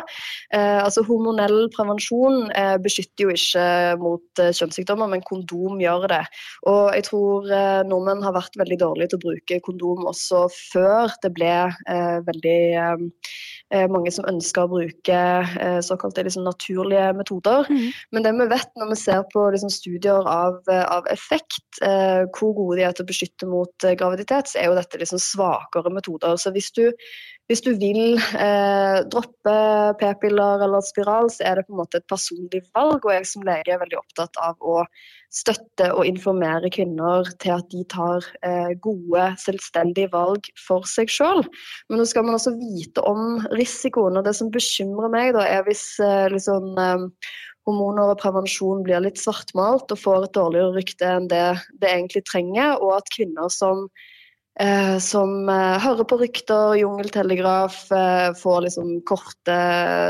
Eh, altså Hormonell prevensjon eh, beskytter jo ikke mot eh, kjønnssykdommer, men kondom gjør det. Og jeg tror eh, nordmenn har vært veldig dårlige til å bruke kondom også før det ble eh, veldig eh, eh, mange som ønsker å bruke eh, såkalte liksom, naturlige metoder. Mm. Men det vi vet når vi ser på liksom, studier av, eh, av effekt, eh, hvor gode de er til å beskytte mot eh, graviditet, så er jo dette liksom svakere metoder. Så hvis du, hvis du vil eh, droppe p-piller eller spiral, så er det på en måte et personlig valg. Og jeg som lege er veldig opptatt av å støtte og informere kvinner til at de tar eh, gode, selvstendige valg for seg sjøl. Men nå skal man også vite om risikoen. Og det som bekymrer meg, da, er hvis eh, liksom, eh, hormoner og prevensjon blir litt svartmalt og får et dårligere rykte enn det det egentlig trenger, og at kvinner som som eh, hører på rykter, jungeltelegraf, eh, får liksom korte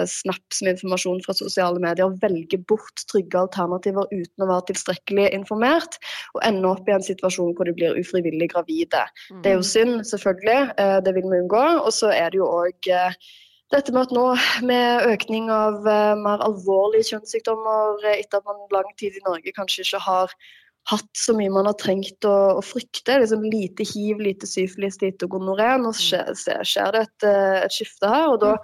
snaps med informasjon fra sosiale medier, velger bort trygge alternativer uten å være tilstrekkelig informert, og ender opp i en situasjon hvor de blir ufrivillig gravide. Det er jo synd, selvfølgelig, eh, det vil vi unngå. Og så er det jo òg dette med at nå, med økning av eh, mer alvorlige kjønnssykdommer eh, etter at man lang tid i Norge kanskje ikke har hatt så mye man har trengt å, å frykte. Liksom lite hiv, lite syfilis, lite gonoré. Nå skjer, skjer- skjer det et, eh, et skifte her, og da,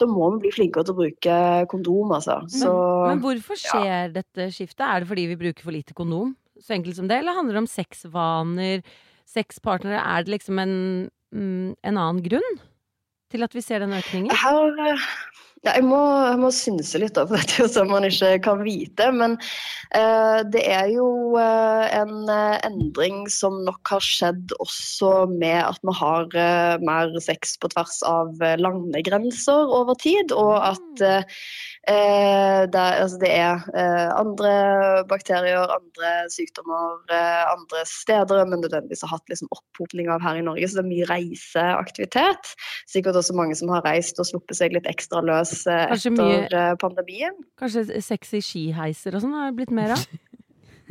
da må vi bli flinkere til å bruke kondom, altså. Så, Men hvorfor skjer dette skiftet? Er det fordi vi bruker for lite kondom? Så enkelt som det, eller handler det om sexvaner, sexpartnere? Er det liksom en, mm, en annen grunn til at vi ser den økningen? Her, Ja, jeg må, jeg må synse litt, da, for [laughs] dette er jo sånn man ikke kan vite. Men eh, det er jo eh, en eh, endring som nok har skjedd også med at vi har eh, mer sex på tvers av eh, landegrenser over tid, og at eh, Eh, altså det er eh, andre bakterier, andre sykdommer eh, andre steder men nødvendigvis har hatt liksom, opphopning av her i Norge. Så det er mye reiseaktivitet. Sikkert også mange som har reist og sluppet seg litt ekstra løs Kanskje etter mye- pandemien. Kanskje sexy skiheiser og sånn har det blitt mer av? [laughs]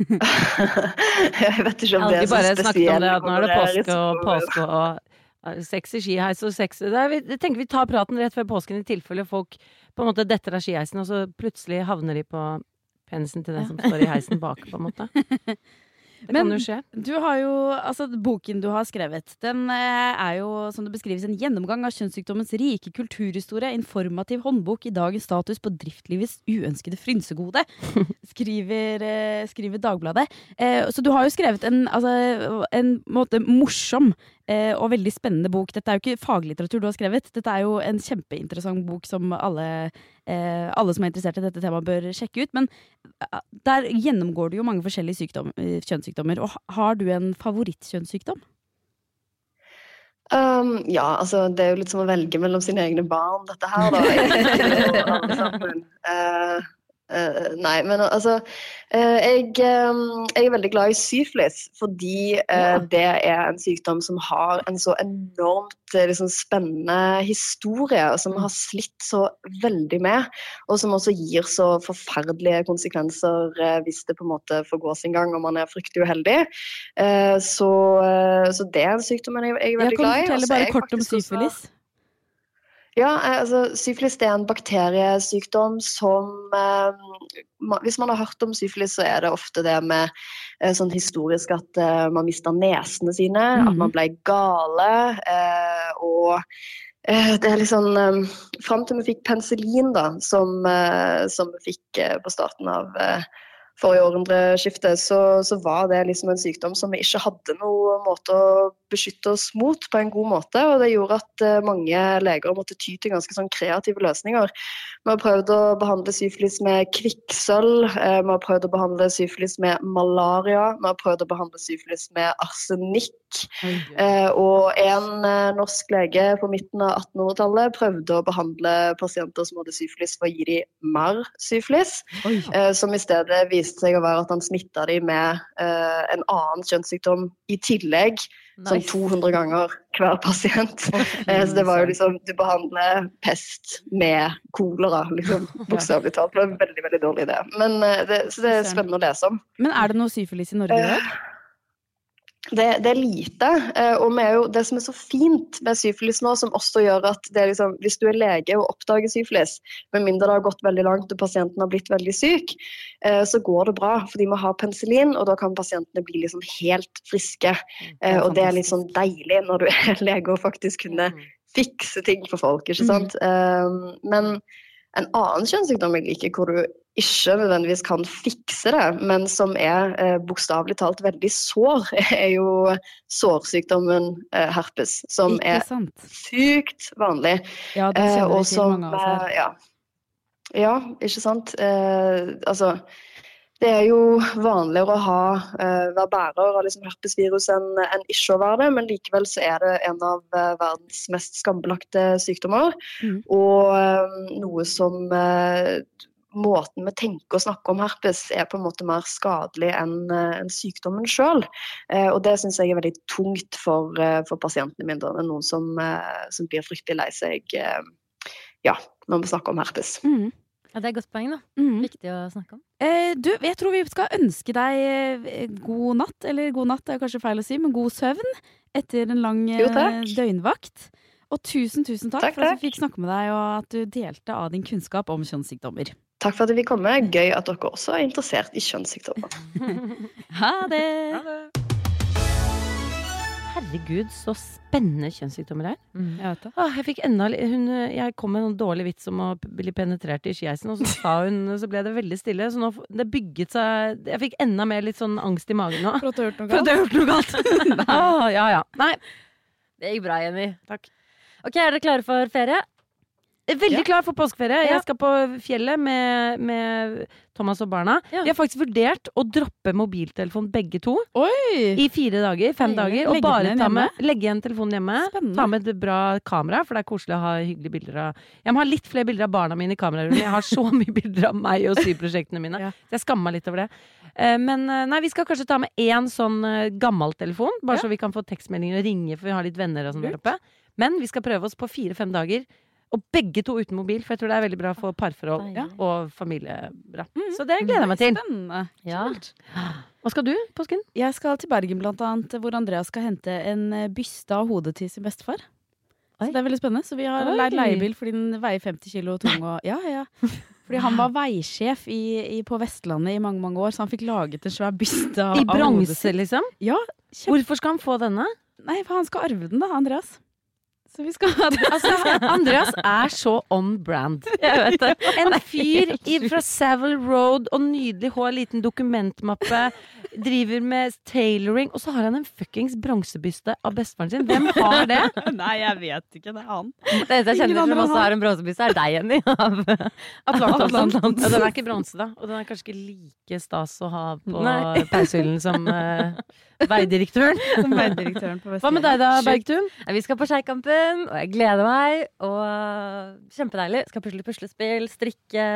[laughs] jeg vet ikke om det er så bare snakket om det at nå er det påske og påske og sexy skiheis og sexy det er, vi, Jeg tenker vi tar praten rett før påsken i tilfelle folk på en måte detter av skiheisen, og så plutselig havner de på penisen til den som står i heisen bak, på en måte. [laughs] Det Men- kan jo skje. Du har jo, altså Boken du har skrevet, den eh, er jo som det beskrives en gjennomgang av kjønnssykdommens rike kulturhistorie, informativ håndbok i dagens status på driftlivets uønskede frynsegode, [laughs] skriver, eh, skriver Dagbladet. Eh, så du har jo skrevet en, altså, en måte morsom og veldig spennende bok. Dette er jo ikke faglitteratur du har skrevet, dette er jo en kjempeinteressant bok som alle, eh, alle som er interessert i dette temaet bør sjekke ut. Men eh, der gjennomgår du jo mange forskjellige sykdom, eh, kjønnssykdommer. Og har du en favorittkjønnssykdom? Um, ja, altså det er jo litt som å velge mellom sine egne barn, dette her, da. Jeg, alle sammen. Eh, eh, nei, men altså uh, jeg, um, jeg er veldig glad i syfilis, fordi eh, det er en sykdom som har en så enormt liksom, spennende historie, og som har slitt så veldig med, og som også gir så forferdelige konsekvenser hvis det på en måte får gå sin gang og man er fryktelig uheldig. Så, så det er en sykdom jeg, jeg er veldig glad i. Jeg kan så er bare kort om syfilis? også-. Ja, eh, altså syfilis er en bakteriesykdom som eh, Hvis man har hørt om syfilis, så er det ofte det med eh, sånn historisk at man mista nesene sine, at man ble gale, eh, og eh, det er litt sånn Fram til vi fikk penicillin, da, som, som vi fikk på starten av forrige århundreskifte, så, så var det liksom en sykdom som vi ikke hadde noen måte å beskytte oss mot på en god måte. Og det gjorde at eh, mange leger måtte ty til ganske sånn kreative løsninger. Vi har prøvd å behandle syfilis med kvikksølv, eh, vi har prøvd å behandle syfilis med malaria, vi har prøvd å behandle syfilis med arsenikk. Eh, og en norsk lege på midten av 1800-tallet prøvde å behandle pasienter som hadde syfilis for å gi dem mer syfilis, som i stedet viste seg å være at han smitta dem med uh, en annen kjønnssykdom i tillegg. Sånn 200 ganger hver pasient. [laughs] Eh, så det var jo liksom Du behandler pest med kolera, liksom. [laughs] Bokstavelig talt. Det var en veldig, veldig dårlig idé. Men, uh, det, så det er spennende å lese om. Men er det noe syfilis i Norge i dag? Det, det er lite. eh, Og jo, det som er så fint med syfilis nå, som også gjør at det liksom, hvis du er lege og oppdager syfilis, med mindre det har gått veldig langt og pasienten har blitt veldig syk, eh, så går det bra. Fordi vi har penicillin, og da kan pasientene bli liksom helt friske. Det Og det er litt sånn deilig når du er [laughs] lege og faktisk kunne fikse ting for folk, ikke sant. Mm. Men en annen kjønnssykdom jeg liker, hvor du ikke nødvendigvis kan fikse det, men som er eh, bokstavelig talt veldig sår, [laughs] er jo sårsykdommen eh, herpes. Som er sykt vanlig. Ja, det Eh, og som, mange av oss eh, ja. ja, ikke sant. Eh, altså det er jo vanligere å ha, uh, være bærer av liksom herpesvirus enn en ikke å være det, men likevel så er det en av uh, verdens mest skambelagte sykdommer. Mm. Og eh, noe som eh, Måten vi tenker og snakker om herpes er på en måte mer skadelig enn en sykdommen sjøl. og det syns jeg er veldig tungt for, eh, for pasientene mine. Det er noen som, eh, som blir fryktelig lei seg eh, ja, når vi snakker om herpes. Mm. Ja, det er et godt poeng, da. Mm. Viktig å snakke om. Eh, du, jeg tror vi skal ønske deg eh, god natt, eller god natt er kanskje feil å si, men god søvn etter en lang Jo, eh, døgnvakt. Og tusen, tusen takk, Takk, for at vi fikk snakke med deg, og at du delte av din kunnskap om kjønnssykdommer. Takk for at jeg fikk komme. Gøy at dere også er interessert i kjønnssykdommer. [laughs] Ha det! Herregud, så spennende kjønnssykdommer her. Mm. Jeg vet det. Ah, jeg fikk enda hun, Jeg kom med en dårlig vits om å bli penetrert i skieisen, og så sa hun Så ble det veldig stille. Så nå det bygget seg Jeg fikk enda mer litt sånn angst i magen nå. For at du har hørt noe For at jeg har gjort noe galt! [laughs] ah, ja ja. Nei. Det gikk bra, Jenny. Takk. Ok, Er dere klare for ferie? Veldig klar for påskeferie. Jeg skal på fjellet med, med Thomas og barna. Vi har faktisk vurdert å droppe mobiltelefon begge to Oi! i fire dager, fem dager. Og legge bare ta med, legge igjen telefonen hjemme. Spennende. Ta med et bra kamera, for det er koselig å ha hyggelige bilder av Jeg må ha litt flere bilder av barna mine i kamerarullen. Jeg har så [laughs] mye bilder av meg og syprosjektene mine. Ja. Så jeg skammer meg litt over det. Eh, Men eh, nei, vi skal kanskje ta med én sånn eh, gammel telefon, bare Ja. så vi kan få tekstmeldinger og ringe, for vi har litt venner og sånn der oppe. Men vi skal prøve oss på fire-fem dager. Og begge to uten mobil, for jeg tror det er veldig bra for parforhold Ja. og familie. Bra. Så det gleder jeg meg til. Spennende. Ja. Hva skal du, påsken? Jeg skal til Bergen, blant annet, hvor Andreas skal hente en eh, byste av hodet til sin bestefar. Oi. Så det er veldig spennende. Så vi har leid leiebil fordi den veier 50 kilo tung. Og, ja, ja. Fordi han var veisjef i, i, på Vestlandet i mange mange år, så han fikk laget en svær byste av, I hodet bronse, sitt. liksom? Ja, kjempe... Hvorfor skal han få denne? Nei, for han skal arve den, da, Andreas. Så vi skal Altså, Andreas er så on brand. Jeg vet det. En fyr i, fra Savile Road og nydelig hår, liten dokumentmappe. Driver med tailoring. Og så har han en fuckings bronsebyste av bestefaren sin. Hvem har det? [laughs] Nei, jeg vet ikke. Det er han. Det eneste jeg kjenner som også har. en bronsebyste, er deg, Jenny. [laughs] Av Atlanten. Ja, den er ikke bronse, da. Og den er kanskje ikke like stas å ha på Nei. [laughs] som uh, veidirektøren. Som veidirektøren på Vestlandet. Hva med deg da, Bergtun? Vi skal på Skeikampen, og jeg gleder meg. Og kjempedeilig. Skal pusle puslespill, strikke,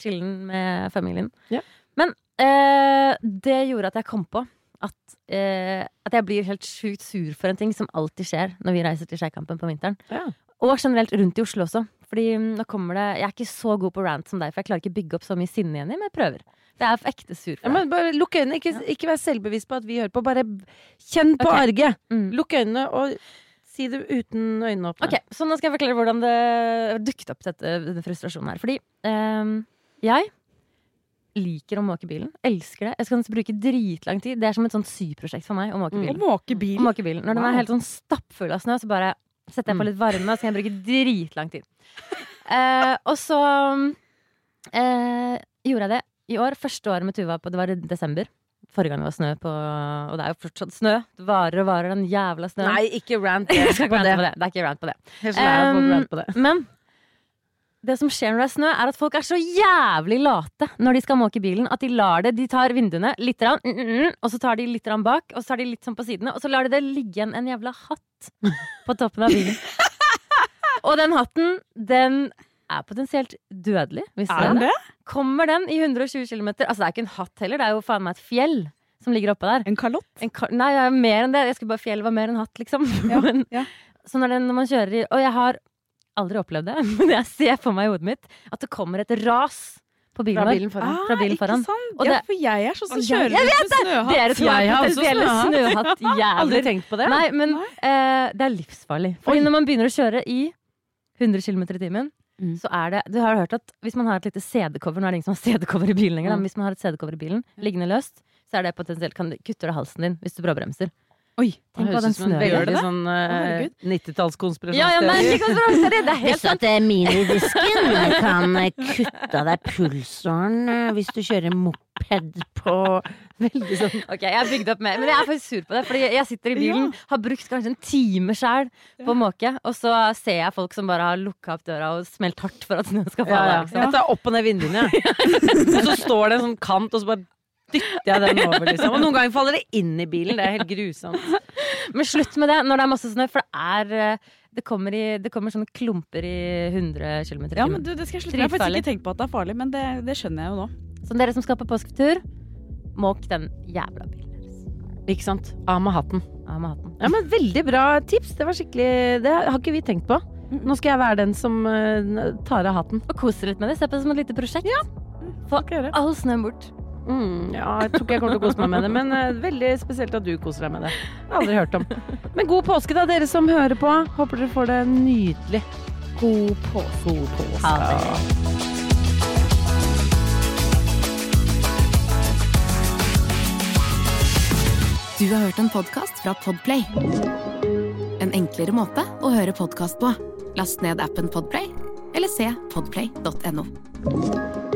chillen med familien. Ja. Men eh, det gjorde at jeg kom på at, eh, at jeg blir helt sjukt sur for en ting som alltid skjer når vi reiser til Skeikampen på vinteren. Ja. Og generelt rundt i Oslo også. Fordi mm, nå kommer det Jeg er ikke så god på rant som deg, for jeg klarer ikke bygge opp så mye sinne igjen, men jeg prøver. Det er ekte sur for deg. men bare Lukk øynene. Ikke, ikke vær selvbevisst på at vi hører på. Bare kjenn på okay. arget. Mm. Lukk øynene og si det uten øynene åpne. Ok, så nå skal jeg forklare hvordan det dukket opp dette, denne frustrasjonen her. Fordi um, jeg liker å måke bilen. Elsker det. Jeg skal bruke dritlang tid. Det er som et sånt syprosjekt for meg å måke Mm. Å bilen. Å måke bilen. Når den er helt sånn stappfull av snø, så bare setter jeg på Mm. litt varme, og så kan jeg bruke dritlang tid. uh, og så uh, gjorde jeg det i år. Første året med Tuva på Det var i desember. Forrige gang det var snø på Og det er jo fortsatt snø. Det varer og varer, den jævla snøen. Nei, ikke rant [laughs] det. på det. Det er ikke rant på det. Um, rant på det. Men det som skjer når det er snø, er at folk er så jævlig late når de skal måke bilen. At de lar det, de tar vinduene litt, rann, mm, mm, mm, og så tar de litt rann bak, og så tar de litt sånn på sidene, og så lar de det ligge igjen en jævla hatt på toppen av bilen. [laughs] og den hatten, den er potensielt dødelig. Er den det? Kommer den i 120 km Altså, det er ikke en hatt heller, det er jo faen meg et fjell som ligger oppe der. En kalott? En ka nei, ja, er mer enn det. Jeg skulle bare Fjell var mer enn hatt, liksom. [laughs] Ja, Men, ja. Så når, den, når man kjører i Og jeg har aldri opplevd det, [laughs] men jeg ser for meg i hodet mitt at det kommer et ras på bilen Fra bilen foran. Fra bilen ikke sant? Og ja, for jeg er sånn som kjører jeg jeg med snøhatt. Dere to [laughs] Jeg har også snøhatt. Aldri tenkt på det. Nei, men Nei. eh, det er livsfarlig. Fordi når man begynner å kjøre i 100 km i timen, Mm. så er det Du har hørt at hvis man har et lite CD-cover Nå er det ingen som har [laughs] CD-cover i bilen lenger, Mm. men hvis man har et CD-cover i bilen liggende løst, så er det potensielt kan kutter det halsen din hvis du bråbremser. Oi. Tenk Det på den snøen. Gjør det sånn uh, 90-tallskonspirasjonsteori. Ja, ja, nei, ikke konspirasjonsteori, det er helt sant. at minidisken kan kutte av deg pulsåren eh, hvis du kjører moped på Veldig sånn Ok, jeg har bygd opp mer, men jeg er faktisk sur på det. Fordi jeg sitter i bilen, har brukt kanskje en time sjæl på måke, og så ser jeg folk som bare har lukka opp døra og smelt hardt for at snø skal ja, falle. ja. Liksom. Jeg tar opp og ned vinduene, jeg. [laughs] og så står det en sånn kant, og så bare dytter jeg den over, liksom. Og noen ganger faller det inn i bilen. Det er helt grusomt. Men slutt med det når det er masse snø, for det er eh, det kommer, i, det kommer sånne klumper i 100 km i Ja, men du, det skal jeg slutte med. Jeg har faktisk ikke tenkt på at det er farlig, men det, det skjønner jeg jo nå. Så dere som skal på påsketur, måk den jævla bilen deres. Ikke sant? Av med hatten. Av med hatten. Ja, men Veldig bra tips. Det var skikkelig Det har ikke vi tenkt på. Nå skal jeg være den som eh, tar av hatten. Og kos dere litt med det. Se på det som et lite prosjekt. Ja. Få all snøen bort. Mm, ja, jeg tror ikke jeg kommer til å kose meg med det, men uh, veldig spesielt at du koser deg med det. Jeg har aldri hørt om. Men god påske, da, dere som hører på. Håper dere får det nydelig. God påske. God påske. Ha det. Du har hørt en podkast fra Podplay. En enklere måte å høre podkast på. Last ned appen Podplay, eller se podplay.no.